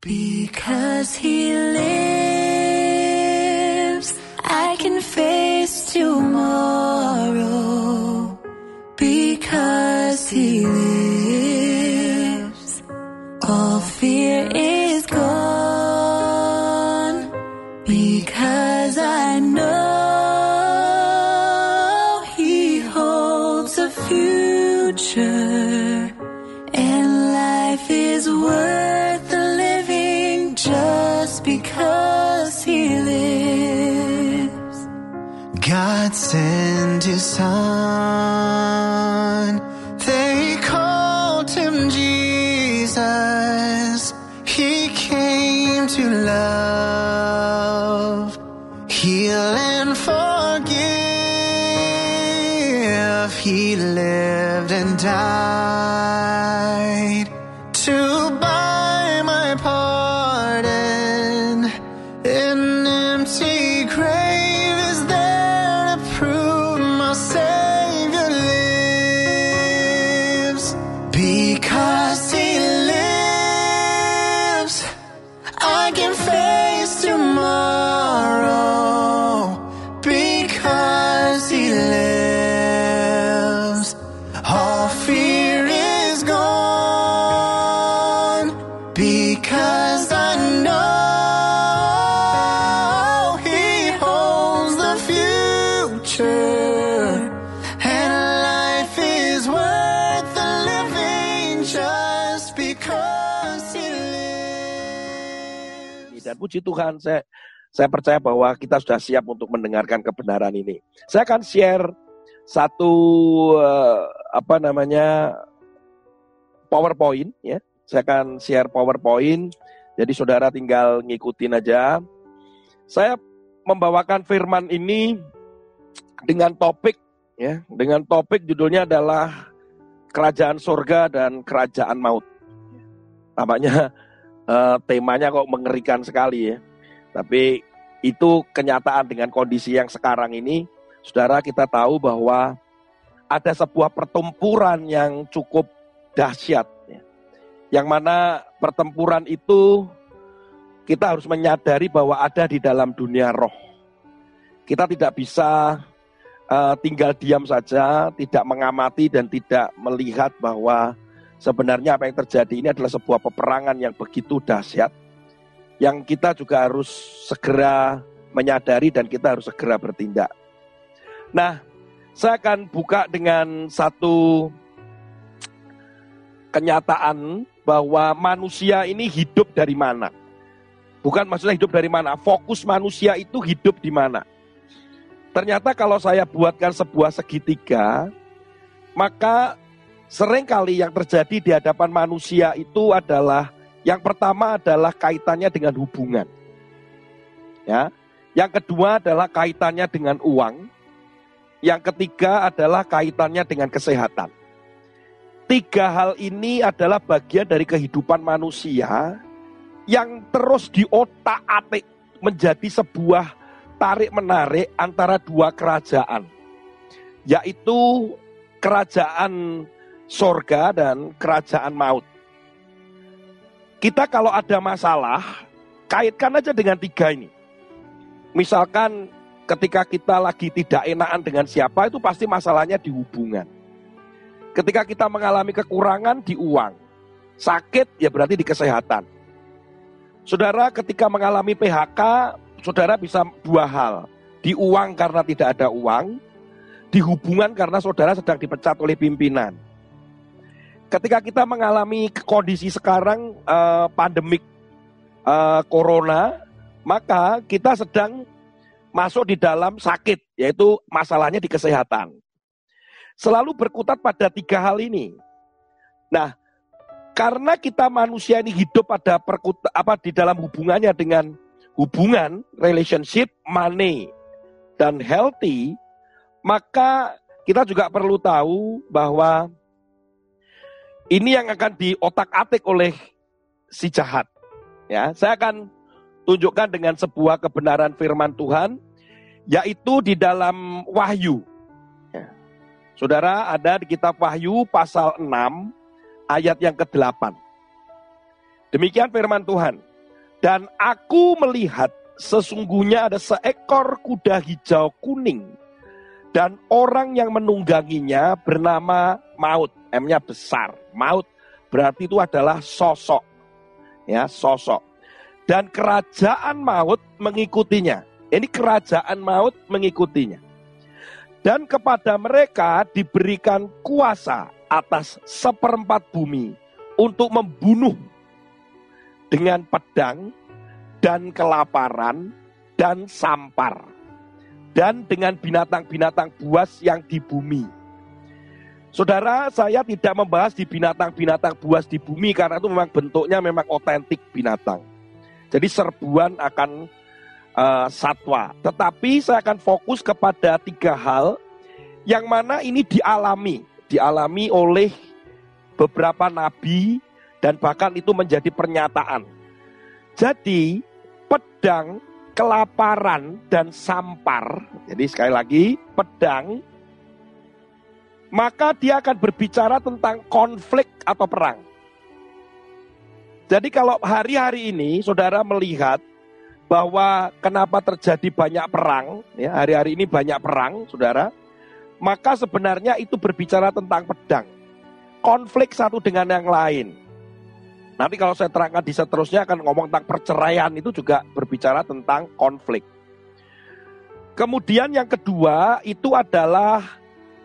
Because he lives, 사 puji Tuhan, saya saya percaya bahwa kita sudah siap untuk mendengarkan kebenaran ini. Saya akan share satu eh, apa namanya PowerPoint ya. Saya akan share PowerPoint. Jadi saudara tinggal ngikutin aja. Saya membawakan firman ini dengan topik ya, dengan topik judulnya adalah kerajaan surga dan kerajaan maut. Tampaknya eh, temanya kok mengerikan sekali ya. Tapi itu kenyataan dengan kondisi yang sekarang ini, saudara kita tahu bahwa ada sebuah pertempuran yang cukup dahsyat. ya. Yang mana pertempuran itu kita harus menyadari bahwa ada di dalam dunia roh. Kita tidak bisa eh, tinggal diam saja, tidak mengamati dan tidak melihat bahwa sebenarnya apa yang terjadi ini adalah sebuah peperangan yang begitu dahsyat yang kita juga harus segera menyadari dan kita harus segera bertindak. Nah, saya akan buka dengan satu kenyataan bahwa manusia ini hidup dari mana. Bukan maksudnya hidup dari mana, fokus manusia itu hidup di mana. Ternyata kalau saya buatkan sebuah segitiga, maka sering kali yang terjadi di hadapan manusia itu adalah yang pertama adalah kaitannya dengan hubungan. Ya. Yang kedua adalah kaitannya dengan uang. Yang ketiga adalah kaitannya dengan kesehatan. Tiga hal ini adalah bagian dari kehidupan manusia yang terus diotak-atik menjadi sebuah tarik-menarik antara dua kerajaan. Yaitu kerajaan sorga dan kerajaan maut. Kita kalau ada masalah, kaitkan aja dengan tiga ini. Misalkan ketika kita lagi tidak enakan dengan siapa, itu pasti masalahnya di hubungan. Ketika kita mengalami kekurangan di uang, sakit ya berarti di kesehatan. Saudara ketika mengalami PHK, saudara bisa dua hal. Di uang karena tidak ada uang, di hubungan karena saudara sedang dipecat oleh pimpinan ketika kita mengalami kondisi sekarang eh, pandemik eh, corona, maka kita sedang masuk di dalam sakit, yaitu masalahnya di kesehatan. Selalu berkutat pada tiga hal ini. Nah, karena kita manusia ini hidup pada perkuta, apa di dalam hubungannya dengan hubungan, relationship, money, dan healthy, maka kita juga perlu tahu bahwa ini yang akan diotak-atik oleh si jahat. Ya, saya akan tunjukkan dengan sebuah kebenaran firman Tuhan, yaitu di dalam Wahyu. Ya. Saudara, ada di kitab Wahyu pasal 6, ayat yang ke-8. Demikian firman Tuhan. Dan aku melihat sesungguhnya ada seekor kuda hijau kuning dan orang yang menungganginya bernama Maut. M-nya besar. Maut berarti itu adalah sosok. Ya, sosok. Dan kerajaan maut mengikutinya. Ini kerajaan maut mengikutinya. Dan kepada mereka diberikan kuasa atas seperempat bumi untuk membunuh dengan pedang dan kelaparan dan sampar dan dengan binatang-binatang buas yang di bumi. Saudara, saya tidak membahas di binatang-binatang buas di bumi karena itu memang bentuknya memang otentik binatang. Jadi serbuan akan uh, satwa. Tetapi saya akan fokus kepada tiga hal yang mana ini dialami, dialami oleh beberapa nabi dan bahkan itu menjadi pernyataan. Jadi pedang, kelaparan dan sampar. Jadi sekali lagi pedang maka dia akan berbicara tentang konflik atau perang. Jadi kalau hari-hari ini saudara melihat bahwa kenapa terjadi banyak perang, ya hari-hari ini banyak perang, saudara, maka sebenarnya itu berbicara tentang pedang. Konflik satu dengan yang lain. Nanti kalau saya terangkan di seterusnya akan ngomong tentang perceraian itu juga berbicara tentang konflik. Kemudian yang kedua itu adalah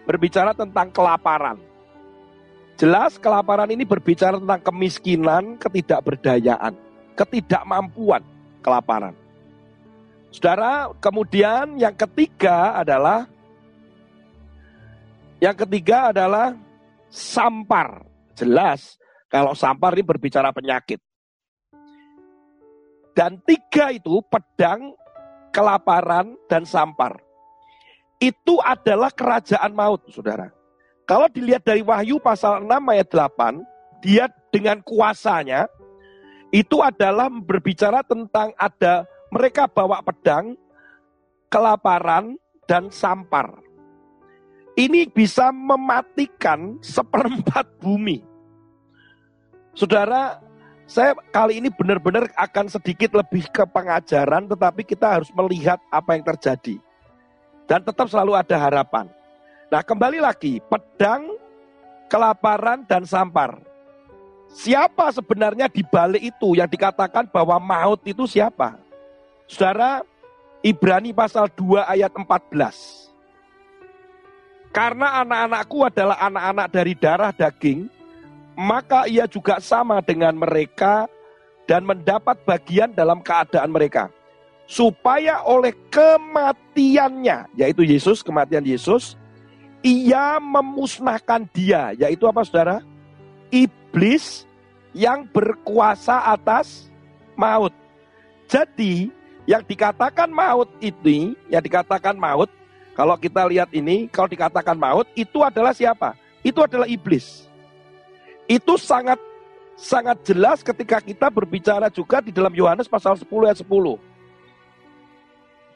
berbicara tentang kelaparan. Jelas kelaparan ini berbicara tentang kemiskinan, ketidakberdayaan, ketidakmampuan, kelaparan. Saudara, kemudian yang ketiga adalah yang ketiga adalah sampar. Jelas kalau sampar ini berbicara penyakit. Dan tiga itu pedang, kelaparan, dan sampar. Itu adalah kerajaan maut, saudara. Kalau dilihat dari Wahyu pasal 6 ayat 8, dia dengan kuasanya, itu adalah berbicara tentang ada mereka bawa pedang, kelaparan, dan sampar. Ini bisa mematikan seperempat bumi. Saudara, saya kali ini benar-benar akan sedikit lebih ke pengajaran, tetapi kita harus melihat apa yang terjadi. Dan tetap selalu ada harapan. Nah kembali lagi, pedang, kelaparan, dan sampar. Siapa sebenarnya di balik itu yang dikatakan bahwa maut itu siapa? Saudara, Ibrani pasal 2 ayat 14. Karena anak-anakku adalah anak-anak dari darah daging, maka ia juga sama dengan mereka dan mendapat bagian dalam keadaan mereka. Supaya oleh kematiannya, yaitu Yesus, kematian Yesus, ia memusnahkan dia, yaitu apa saudara? Iblis yang berkuasa atas maut. Jadi, yang dikatakan maut ini, yang dikatakan maut, kalau kita lihat ini, kalau dikatakan maut, itu adalah siapa? Itu adalah iblis. Itu sangat sangat jelas ketika kita berbicara juga di dalam Yohanes pasal 10 ayat 10.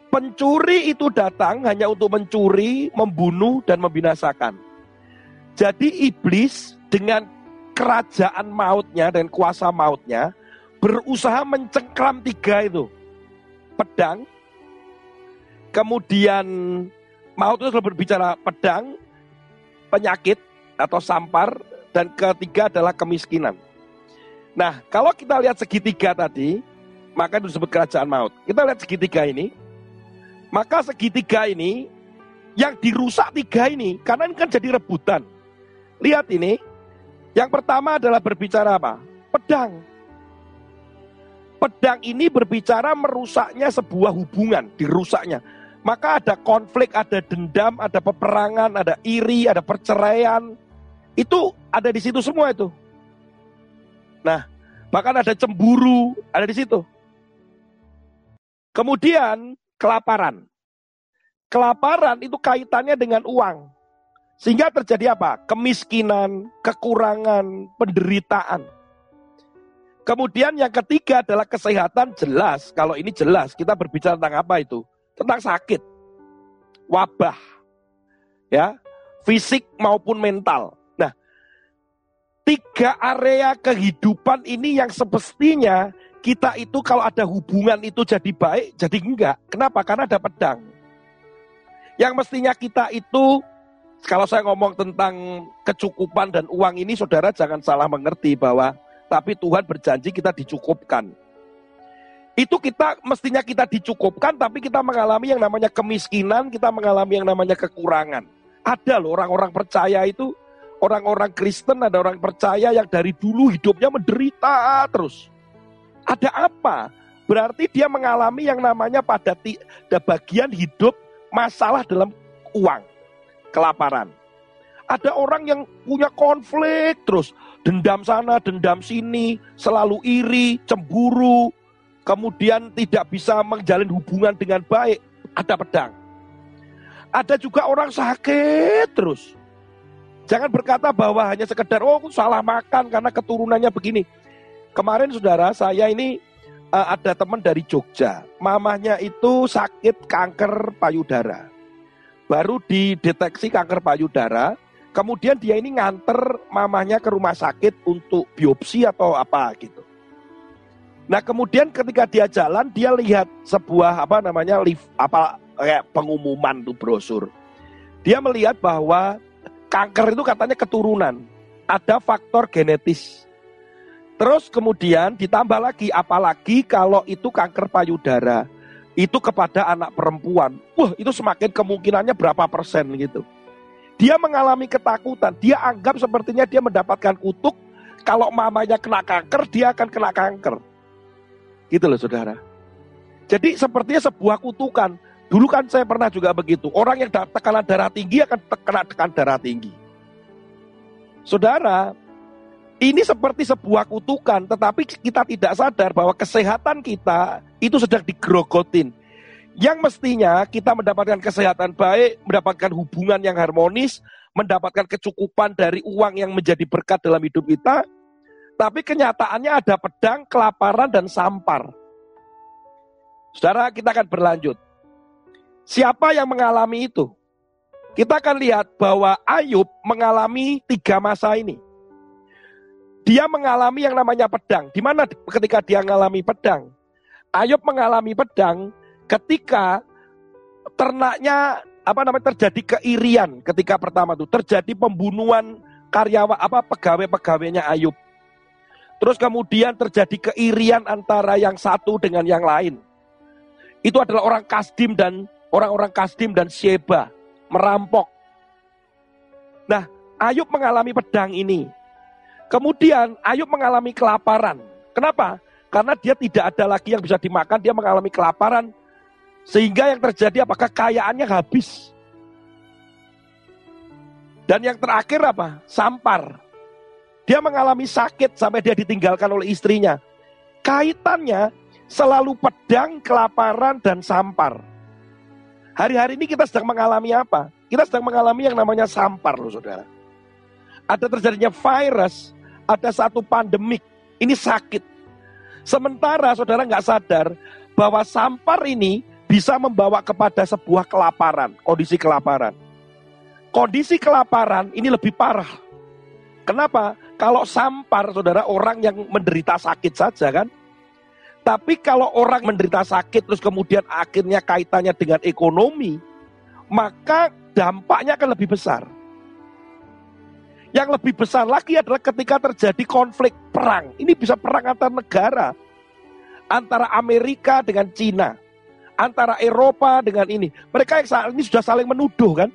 Pencuri itu datang hanya untuk mencuri, membunuh, dan membinasakan. Jadi iblis dengan kerajaan mautnya dan kuasa mautnya berusaha mencengkram tiga itu. Pedang, kemudian maut itu berbicara pedang, penyakit atau sampar, dan ketiga adalah kemiskinan. Nah, kalau kita lihat segitiga tadi, maka itu disebut kerajaan maut. Kita lihat segitiga ini, maka segitiga ini yang dirusak tiga ini, karena ini kan jadi rebutan. Lihat ini, yang pertama adalah berbicara apa? Pedang. Pedang ini berbicara merusaknya sebuah hubungan, dirusaknya. Maka ada konflik, ada dendam, ada peperangan, ada iri, ada perceraian, itu ada di situ semua itu. Nah, bahkan ada cemburu, ada di situ. Kemudian kelaparan. Kelaparan itu kaitannya dengan uang. Sehingga terjadi apa? Kemiskinan, kekurangan, penderitaan. Kemudian yang ketiga adalah kesehatan jelas. Kalau ini jelas, kita berbicara tentang apa itu? Tentang sakit, wabah, ya, fisik maupun mental tiga area kehidupan ini yang semestinya kita itu kalau ada hubungan itu jadi baik, jadi enggak. Kenapa? Karena ada pedang. Yang mestinya kita itu, kalau saya ngomong tentang kecukupan dan uang ini, saudara jangan salah mengerti bahwa, tapi Tuhan berjanji kita dicukupkan. Itu kita, mestinya kita dicukupkan, tapi kita mengalami yang namanya kemiskinan, kita mengalami yang namanya kekurangan. Ada loh orang-orang percaya itu, orang-orang Kristen, ada orang percaya yang dari dulu hidupnya menderita terus ada apa? Berarti dia mengalami yang namanya pada bagian hidup masalah dalam uang, kelaparan. Ada orang yang punya konflik terus, dendam sana, dendam sini, selalu iri, cemburu, kemudian tidak bisa menjalin hubungan dengan baik, ada pedang. Ada juga orang sakit terus. Jangan berkata bahwa hanya sekedar, oh salah makan karena keturunannya begini. Kemarin saudara, saya ini uh, ada teman dari Jogja. Mamahnya itu sakit kanker payudara. Baru dideteksi kanker payudara. Kemudian dia ini nganter mamahnya ke rumah sakit untuk biopsi atau apa gitu. Nah kemudian ketika dia jalan dia lihat sebuah apa namanya lift apa kayak pengumuman tuh brosur. Dia melihat bahwa kanker itu katanya keturunan. Ada faktor genetis. Terus kemudian ditambah lagi, apalagi kalau itu kanker payudara, itu kepada anak perempuan. Wah, itu semakin kemungkinannya berapa persen gitu. Dia mengalami ketakutan, dia anggap sepertinya dia mendapatkan kutuk, kalau mamanya kena kanker, dia akan kena kanker. Gitu loh saudara. Jadi sepertinya sebuah kutukan. Dulu kan saya pernah juga begitu. Orang yang tekanan darah tinggi akan kena tekanan darah tinggi. Saudara, ini seperti sebuah kutukan, tetapi kita tidak sadar bahwa kesehatan kita itu sedang digrogotin. Yang mestinya kita mendapatkan kesehatan baik, mendapatkan hubungan yang harmonis, mendapatkan kecukupan dari uang yang menjadi berkat dalam hidup kita, tapi kenyataannya ada pedang, kelaparan, dan sampar. Saudara, kita akan berlanjut. Siapa yang mengalami itu? Kita akan lihat bahwa Ayub mengalami tiga masa ini dia mengalami yang namanya pedang. Di mana ketika dia mengalami pedang? Ayub mengalami pedang ketika ternaknya apa namanya terjadi keirian ketika pertama itu terjadi pembunuhan karyawan apa pegawai-pegawainya Ayub. Terus kemudian terjadi keirian antara yang satu dengan yang lain. Itu adalah orang Kasdim dan orang-orang Kasdim dan Sheba merampok. Nah, Ayub mengalami pedang ini. Kemudian Ayub mengalami kelaparan. Kenapa? Karena dia tidak ada lagi yang bisa dimakan, dia mengalami kelaparan. Sehingga yang terjadi apakah kekayaannya habis. Dan yang terakhir apa? Sampar. Dia mengalami sakit sampai dia ditinggalkan oleh istrinya. Kaitannya selalu pedang, kelaparan, dan sampar. Hari-hari ini kita sedang mengalami apa? Kita sedang mengalami yang namanya sampar loh saudara. Ada terjadinya virus ada satu pandemik, ini sakit. Sementara saudara nggak sadar bahwa sampar ini bisa membawa kepada sebuah kelaparan, kondisi kelaparan. Kondisi kelaparan ini lebih parah. Kenapa? Kalau sampar, saudara, orang yang menderita sakit saja kan. Tapi kalau orang menderita sakit terus kemudian akhirnya kaitannya dengan ekonomi, maka dampaknya akan lebih besar. Yang lebih besar lagi adalah ketika terjadi konflik perang. Ini bisa perang antar negara. Antara Amerika dengan Cina. Antara Eropa dengan ini. Mereka yang saat ini sudah saling menuduh kan.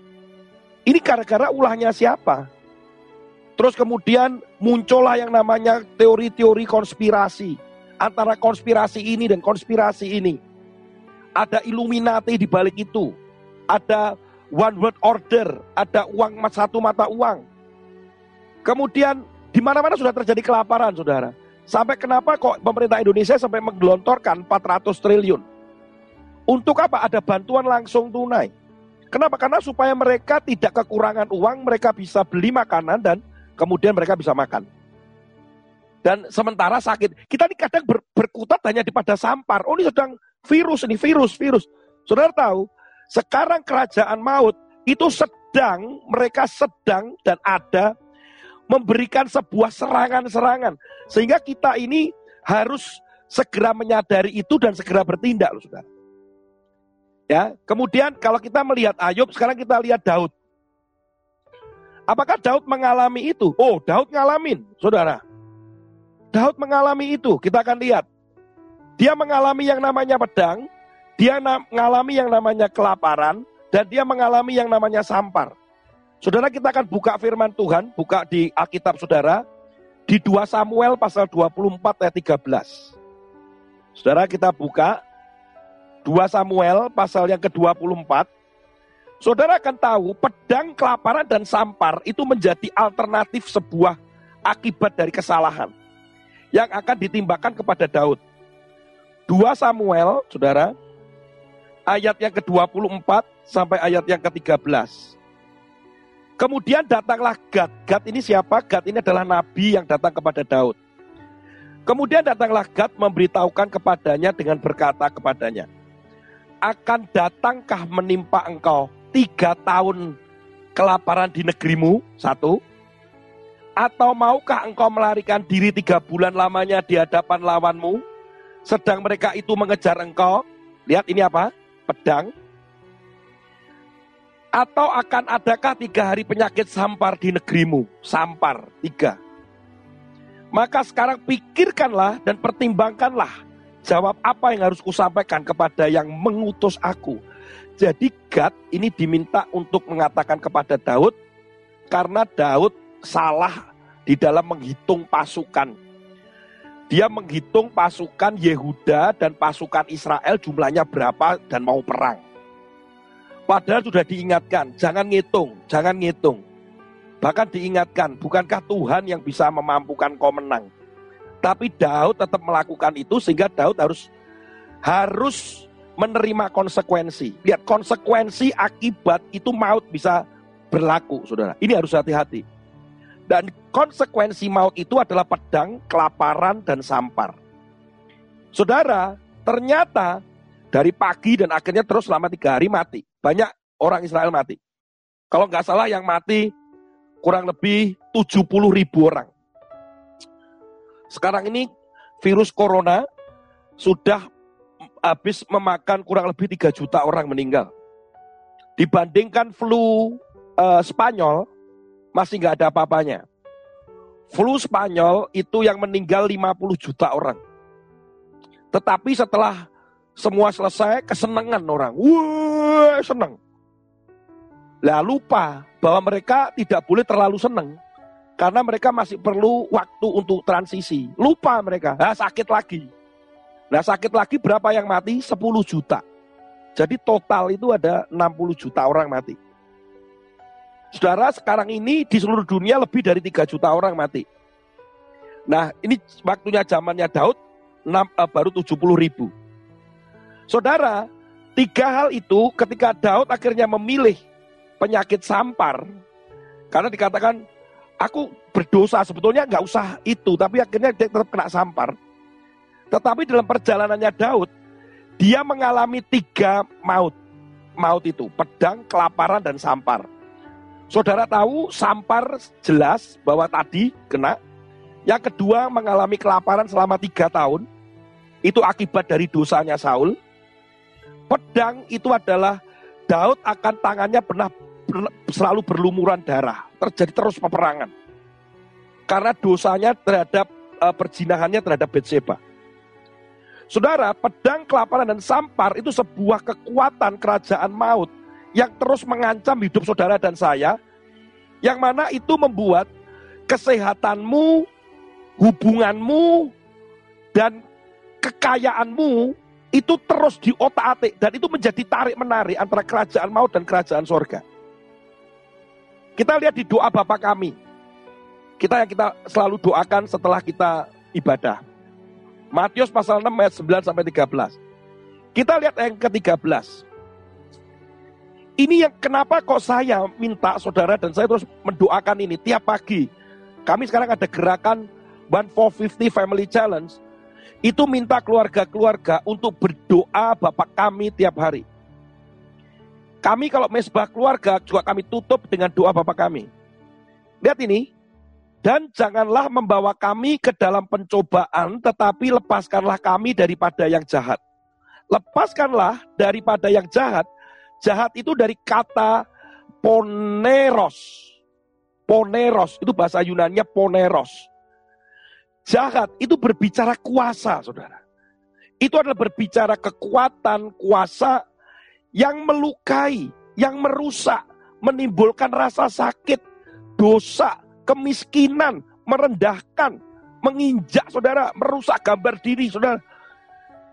Ini gara-gara ulahnya siapa? Terus kemudian muncullah yang namanya teori-teori konspirasi. Antara konspirasi ini dan konspirasi ini. Ada Illuminati di balik itu. Ada one world order. Ada uang satu mata uang Kemudian di mana-mana sudah terjadi kelaparan, saudara. Sampai kenapa kok pemerintah Indonesia sampai menggelontorkan 400 triliun? Untuk apa? Ada bantuan langsung tunai. Kenapa? Karena supaya mereka tidak kekurangan uang, mereka bisa beli makanan dan kemudian mereka bisa makan. Dan sementara sakit, kita ini kadang ber, berkutat hanya di pada sampar. Oh ini sedang virus ini, virus, virus. Saudara tahu, sekarang kerajaan maut itu sedang, mereka sedang dan ada memberikan sebuah serangan-serangan. Sehingga kita ini harus segera menyadari itu dan segera bertindak loh saudara. Ya, kemudian kalau kita melihat Ayub, sekarang kita lihat Daud. Apakah Daud mengalami itu? Oh, Daud ngalamin, saudara. Daud mengalami itu, kita akan lihat. Dia mengalami yang namanya pedang, dia mengalami yang namanya kelaparan, dan dia mengalami yang namanya sampar. Saudara kita akan buka firman Tuhan, buka di Alkitab saudara, di 2 Samuel pasal 24 ayat 13. Saudara kita buka 2 Samuel pasal yang ke-24. Saudara akan tahu pedang, kelaparan, dan sampar itu menjadi alternatif sebuah akibat dari kesalahan yang akan ditimbakan kepada Daud. 2 Samuel, saudara, ayat yang ke-24 sampai ayat yang ke-13. Kemudian datanglah Gad. Gad ini siapa? Gad ini adalah nabi yang datang kepada Daud. Kemudian datanglah Gad memberitahukan kepadanya dengan berkata kepadanya, akan datangkah menimpa engkau tiga tahun kelaparan di negerimu? Satu. Atau maukah engkau melarikan diri tiga bulan lamanya di hadapan lawanmu? Sedang mereka itu mengejar engkau. Lihat ini apa? Pedang. Atau akan adakah tiga hari penyakit sampar di negerimu? Sampar, tiga. Maka sekarang pikirkanlah dan pertimbangkanlah Jawab apa yang harus kusampaikan kepada yang mengutus aku. Jadi Gad ini diminta untuk mengatakan kepada Daud karena Daud salah di dalam menghitung pasukan. Dia menghitung pasukan Yehuda dan pasukan Israel jumlahnya berapa dan mau perang. Padahal sudah diingatkan, jangan ngitung, jangan ngitung. Bahkan diingatkan, bukankah Tuhan yang bisa memampukan kau menang? Tapi Daud tetap melakukan itu sehingga Daud harus harus menerima konsekuensi. Lihat konsekuensi akibat itu maut bisa berlaku, saudara. Ini harus hati-hati. Dan konsekuensi maut itu adalah pedang, kelaparan, dan sampar. Saudara, ternyata dari pagi dan akhirnya terus selama tiga hari mati. Banyak orang Israel mati. Kalau nggak salah yang mati kurang lebih 70 ribu orang. Sekarang ini virus corona sudah habis memakan kurang lebih 3 juta orang meninggal. Dibandingkan flu uh, Spanyol, masih nggak ada apa-apanya. Flu Spanyol itu yang meninggal 50 juta orang. Tetapi setelah semua selesai, kesenangan orang. Wah, senang. Lah lupa bahwa mereka tidak boleh terlalu senang. Karena mereka masih perlu waktu untuk transisi. Lupa mereka. Nah, sakit lagi. Nah, sakit lagi berapa yang mati? 10 juta. Jadi total itu ada 60 juta orang mati. Saudara, sekarang ini di seluruh dunia lebih dari 3 juta orang mati. Nah, ini waktunya zamannya Daud 6, eh, baru 70 ribu. Saudara, tiga hal itu ketika Daud akhirnya memilih penyakit sampar, karena dikatakan aku berdosa sebetulnya nggak usah itu, tapi akhirnya dia tetap kena sampar. Tetapi dalam perjalanannya Daud, dia mengalami tiga maut. Maut itu, pedang, kelaparan, dan sampar. Saudara tahu sampar jelas bahwa tadi kena. Yang kedua mengalami kelaparan selama tiga tahun. Itu akibat dari dosanya Saul. Pedang itu adalah Daud akan tangannya pernah selalu berlumuran darah. Terjadi terus peperangan. Karena dosanya terhadap uh, perjinahannya terhadap Betseba. Saudara, pedang, kelaparan, dan sampar itu sebuah kekuatan kerajaan maut yang terus mengancam hidup saudara dan saya, yang mana itu membuat kesehatanmu, hubunganmu, dan kekayaanmu itu terus diotak-atik dan itu menjadi tarik menarik antara kerajaan maut dan kerajaan sorga. Kita lihat di doa Bapak kami. Kita yang kita selalu doakan setelah kita ibadah. Matius pasal 6 ayat 9 sampai 13. Kita lihat yang ke-13. Ini yang kenapa kok saya minta saudara dan saya terus mendoakan ini tiap pagi. Kami sekarang ada gerakan One for Fifty Family Challenge. Itu minta keluarga-keluarga untuk berdoa Bapak kami tiap hari. Kami kalau mesbah keluarga juga kami tutup dengan doa Bapak kami. Lihat ini, Dan janganlah membawa kami ke dalam pencobaan, tetapi lepaskanlah kami daripada yang jahat. Lepaskanlah daripada yang jahat. Jahat itu dari kata poneros. Poneros, itu bahasa Yunannya poneros. Jahat itu berbicara kuasa, saudara. Itu adalah berbicara kekuatan, kuasa yang melukai, yang merusak, menimbulkan rasa sakit, dosa, kemiskinan, merendahkan, menginjak saudara, merusak gambar diri saudara.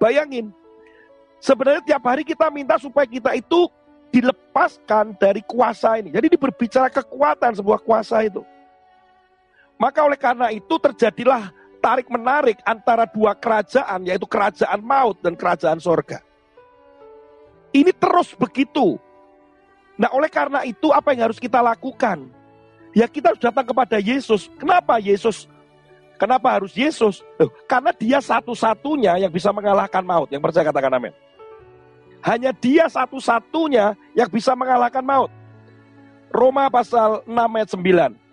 Bayangin, sebenarnya tiap hari kita minta supaya kita itu dilepaskan dari kuasa ini. Jadi ini berbicara kekuatan sebuah kuasa itu. Maka oleh karena itu terjadilah tarik menarik antara dua kerajaan, yaitu kerajaan maut dan kerajaan sorga. Ini terus begitu. Nah oleh karena itu apa yang harus kita lakukan? Ya kita harus datang kepada Yesus. Kenapa Yesus? Kenapa harus Yesus? karena dia satu-satunya yang bisa mengalahkan maut. Yang percaya katakan amin. Hanya dia satu-satunya yang bisa mengalahkan maut. Roma pasal 6 ayat 9.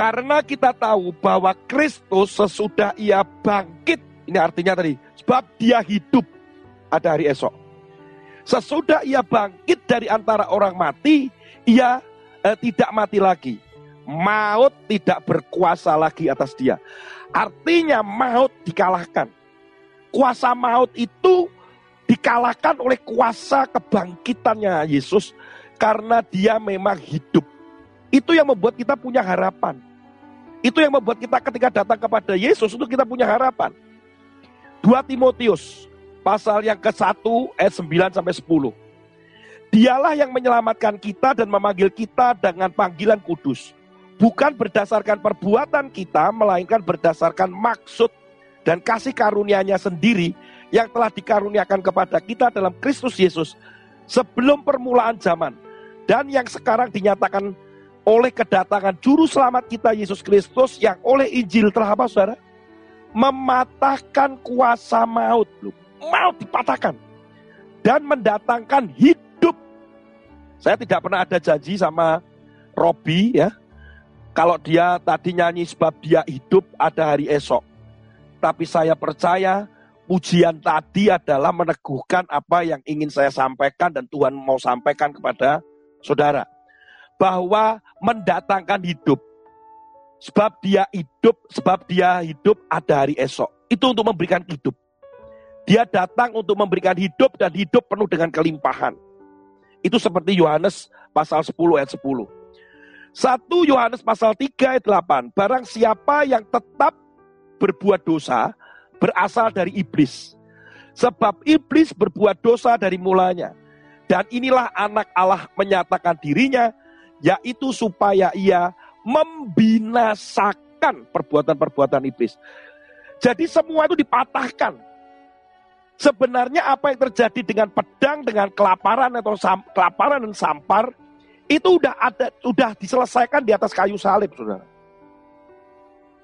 Karena kita tahu bahwa Kristus sesudah ia bangkit. Ini artinya tadi. Sebab dia hidup. Ada hari esok. Sesudah ia bangkit dari antara orang mati. Ia eh, tidak mati lagi maut tidak berkuasa lagi atas dia. Artinya maut dikalahkan. Kuasa maut itu dikalahkan oleh kuasa kebangkitannya Yesus karena dia memang hidup. Itu yang membuat kita punya harapan. Itu yang membuat kita ketika datang kepada Yesus itu kita punya harapan. 2 Timotius pasal yang ke-1 ayat 9 sampai 10. Dialah yang menyelamatkan kita dan memanggil kita dengan panggilan kudus bukan berdasarkan perbuatan kita, melainkan berdasarkan maksud dan kasih karunia-Nya sendiri yang telah dikaruniakan kepada kita dalam Kristus Yesus sebelum permulaan zaman dan yang sekarang dinyatakan oleh kedatangan juru selamat kita Yesus Kristus yang oleh Injil telah apa saudara? Mematahkan kuasa maut. Maut dipatahkan. Dan mendatangkan hidup. Saya tidak pernah ada janji sama Robi ya kalau dia tadi nyanyi sebab dia hidup ada hari esok. Tapi saya percaya pujian tadi adalah meneguhkan apa yang ingin saya sampaikan dan Tuhan mau sampaikan kepada saudara. Bahwa mendatangkan hidup. Sebab dia hidup, sebab dia hidup ada hari esok. Itu untuk memberikan hidup. Dia datang untuk memberikan hidup dan hidup penuh dengan kelimpahan. Itu seperti Yohanes pasal 10 ayat 10. 1 Yohanes pasal 3 ayat 8. Barang siapa yang tetap berbuat dosa berasal dari iblis. Sebab iblis berbuat dosa dari mulanya. Dan inilah anak Allah menyatakan dirinya, yaitu supaya ia membinasakan perbuatan-perbuatan iblis. Jadi semua itu dipatahkan. Sebenarnya apa yang terjadi dengan pedang, dengan kelaparan atau sam, kelaparan dan sampar, itu udah ada, sudah diselesaikan di atas kayu salib, saudara.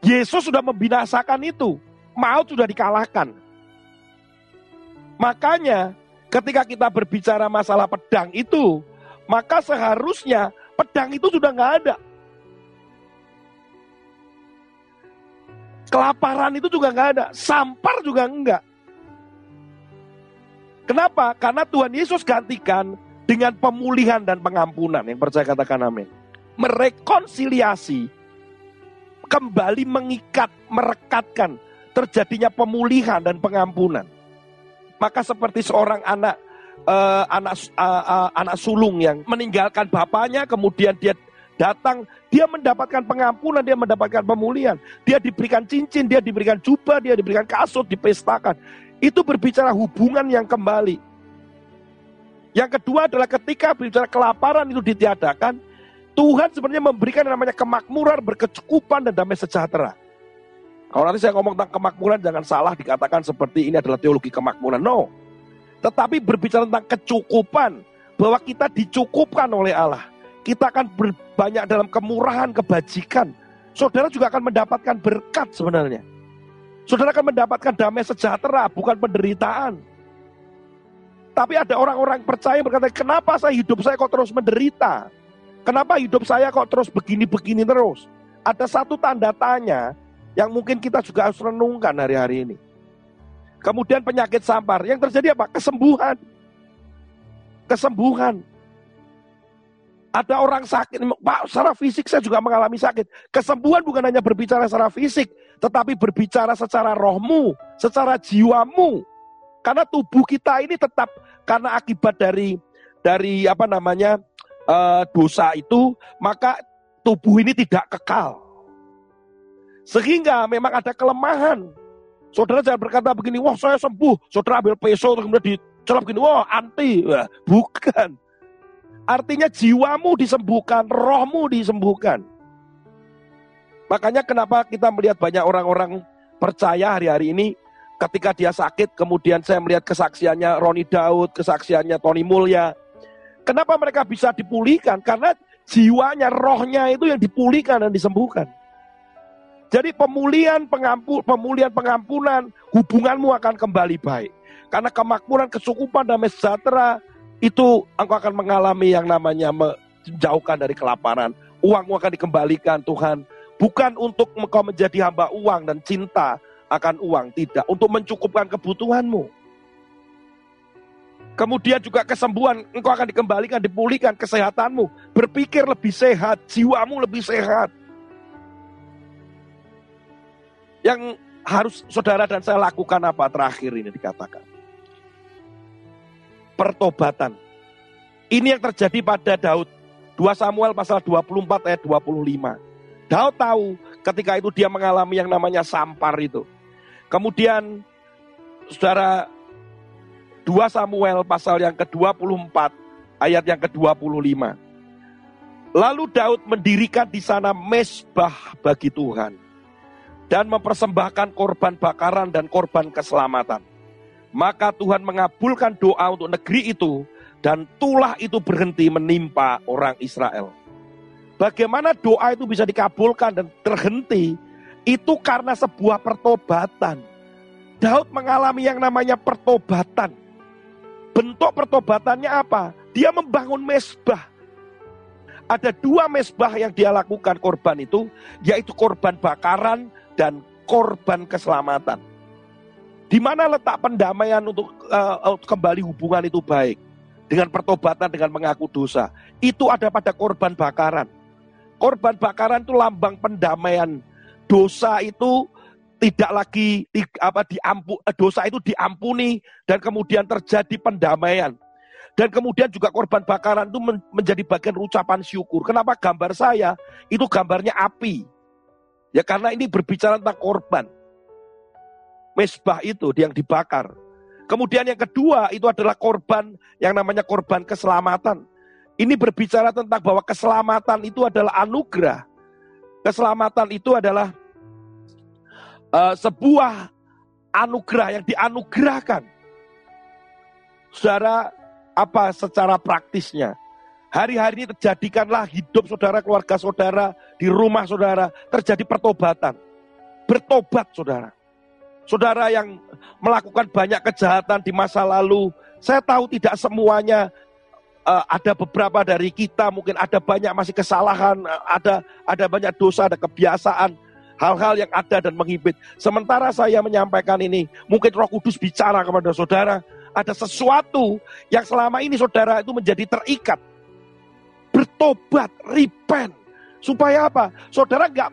Yesus sudah membinasakan itu. Maut sudah dikalahkan. Makanya ketika kita berbicara masalah pedang itu, maka seharusnya pedang itu sudah nggak ada. Kelaparan itu juga nggak ada, sampar juga enggak. Kenapa? Karena Tuhan Yesus gantikan dengan pemulihan dan pengampunan. Yang percaya katakan amin. Merekonsiliasi, kembali mengikat, merekatkan terjadinya pemulihan dan pengampunan. Maka seperti seorang anak uh, anak uh, uh, anak sulung yang meninggalkan bapaknya, kemudian dia datang, dia mendapatkan pengampunan, dia mendapatkan pemulihan. Dia diberikan cincin, dia diberikan jubah, dia diberikan kasut, dipestakan. Itu berbicara hubungan yang kembali. Yang kedua adalah ketika bicara kelaparan itu ditiadakan, Tuhan sebenarnya memberikan yang namanya kemakmuran, berkecukupan, dan damai sejahtera. Kalau nanti saya ngomong tentang kemakmuran, jangan salah dikatakan seperti ini adalah teologi kemakmuran. No. Tetapi berbicara tentang kecukupan, bahwa kita dicukupkan oleh Allah. Kita akan berbanyak dalam kemurahan, kebajikan. Saudara juga akan mendapatkan berkat sebenarnya. Saudara akan mendapatkan damai sejahtera, bukan penderitaan. Tapi ada orang-orang percaya berkata, kenapa saya hidup saya kok terus menderita? Kenapa hidup saya kok terus begini-begini terus? Ada satu tanda tanya yang mungkin kita juga harus renungkan hari-hari ini. Kemudian penyakit sampar. Yang terjadi apa? Kesembuhan. Kesembuhan. Ada orang sakit, Pak, secara fisik saya juga mengalami sakit. Kesembuhan bukan hanya berbicara secara fisik, tetapi berbicara secara rohmu, secara jiwamu. Karena tubuh kita ini tetap karena akibat dari dari apa namanya uh, dosa itu, maka tubuh ini tidak kekal. Sehingga memang ada kelemahan. Saudara jangan berkata begini, wah saya sembuh. Saudara ambil peso, kemudian dicelap begini, wah anti. Wah, bukan. Artinya jiwamu disembuhkan, rohmu disembuhkan. Makanya kenapa kita melihat banyak orang-orang percaya hari-hari ini ketika dia sakit, kemudian saya melihat kesaksiannya Roni Daud, kesaksiannya Tony Mulya. Kenapa mereka bisa dipulihkan? Karena jiwanya, rohnya itu yang dipulihkan dan disembuhkan. Jadi pemulihan pengampun, pemulihan pengampunan, hubunganmu akan kembali baik. Karena kemakmuran, kesukupan, damai sejahtera, itu engkau akan mengalami yang namanya menjauhkan dari kelaparan. Uangmu akan dikembalikan Tuhan. Bukan untuk engkau menjadi hamba uang dan cinta akan uang. Tidak. Untuk mencukupkan kebutuhanmu. Kemudian juga kesembuhan, engkau akan dikembalikan, dipulihkan kesehatanmu. Berpikir lebih sehat, jiwamu lebih sehat. Yang harus saudara dan saya lakukan apa terakhir ini dikatakan pertobatan. Ini yang terjadi pada Daud. 2 Samuel pasal 24 ayat 25. Daud tahu ketika itu dia mengalami yang namanya sampar itu. Kemudian saudara 2 Samuel pasal yang ke-24 ayat yang ke-25. Lalu Daud mendirikan di sana mesbah bagi Tuhan dan mempersembahkan korban bakaran dan korban keselamatan maka Tuhan mengabulkan doa untuk negeri itu dan tulah itu berhenti menimpa orang Israel. Bagaimana doa itu bisa dikabulkan dan terhenti? Itu karena sebuah pertobatan. Daud mengalami yang namanya pertobatan. Bentuk pertobatannya apa? Dia membangun mesbah. Ada dua mesbah yang dia lakukan korban itu, yaitu korban bakaran dan korban keselamatan. Di mana letak pendamaian untuk uh, kembali hubungan itu baik? Dengan pertobatan, dengan mengaku dosa. Itu ada pada korban bakaran. Korban bakaran itu lambang pendamaian. Dosa itu tidak lagi di, apa diampu, eh, dosa itu diampuni dan kemudian terjadi pendamaian. Dan kemudian juga korban bakaran itu menjadi bagian ucapan syukur. Kenapa gambar saya itu gambarnya api? Ya karena ini berbicara tentang korban mesbah itu yang dibakar. Kemudian yang kedua itu adalah korban yang namanya korban keselamatan. Ini berbicara tentang bahwa keselamatan itu adalah anugerah. Keselamatan itu adalah uh, sebuah anugerah yang dianugerahkan. Saudara, apa secara praktisnya? Hari-hari ini terjadikanlah hidup saudara, keluarga saudara, di rumah saudara, terjadi pertobatan. Bertobat saudara. Saudara yang melakukan banyak kejahatan di masa lalu, saya tahu tidak semuanya uh, ada beberapa dari kita mungkin ada banyak masih kesalahan, ada ada banyak dosa, ada kebiasaan, hal-hal yang ada dan menghibit. Sementara saya menyampaikan ini, mungkin Roh Kudus bicara kepada saudara, ada sesuatu yang selama ini saudara itu menjadi terikat. Bertobat, repent. Supaya apa? Saudara nggak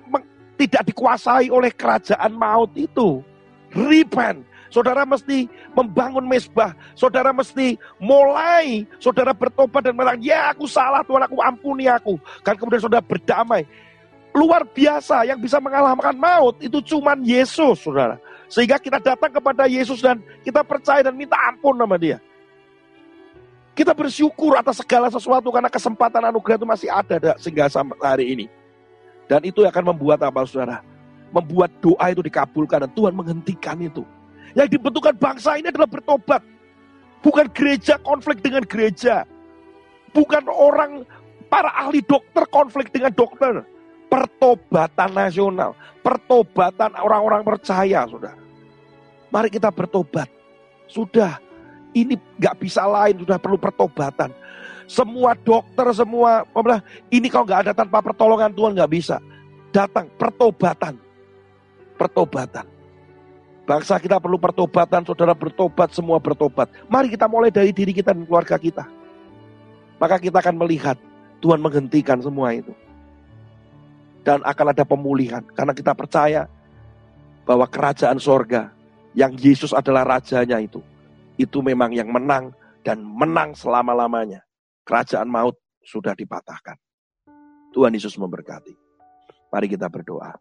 tidak dikuasai oleh kerajaan maut itu repent. Saudara mesti membangun mesbah. Saudara mesti mulai. Saudara bertobat dan bilang, ya aku salah Tuhan, aku ampuni aku. Kan kemudian saudara berdamai. Luar biasa yang bisa mengalahkan maut itu cuman Yesus, saudara. Sehingga kita datang kepada Yesus dan kita percaya dan minta ampun sama dia. Kita bersyukur atas segala sesuatu karena kesempatan anugerah itu masih ada sehingga sampai hari ini. Dan itu akan membuat apa saudara? membuat doa itu dikabulkan dan Tuhan menghentikan itu. Yang dibentukkan bangsa ini adalah bertobat. Bukan gereja konflik dengan gereja. Bukan orang para ahli dokter konflik dengan dokter. Pertobatan nasional. Pertobatan orang-orang percaya, sudah. Mari kita bertobat. Sudah, ini nggak bisa lain, sudah perlu pertobatan. Semua dokter, semua, ini kalau nggak ada tanpa pertolongan Tuhan nggak bisa. datang pertobatan. Pertobatan. Bangsa kita perlu pertobatan, saudara bertobat, semua bertobat. Mari kita mulai dari diri kita dan keluarga kita. Maka kita akan melihat Tuhan menghentikan semua itu. Dan akan ada pemulihan. Karena kita percaya bahwa kerajaan sorga yang Yesus adalah rajanya itu. Itu memang yang menang dan menang selama-lamanya. Kerajaan maut sudah dipatahkan. Tuhan Yesus memberkati. Mari kita berdoa.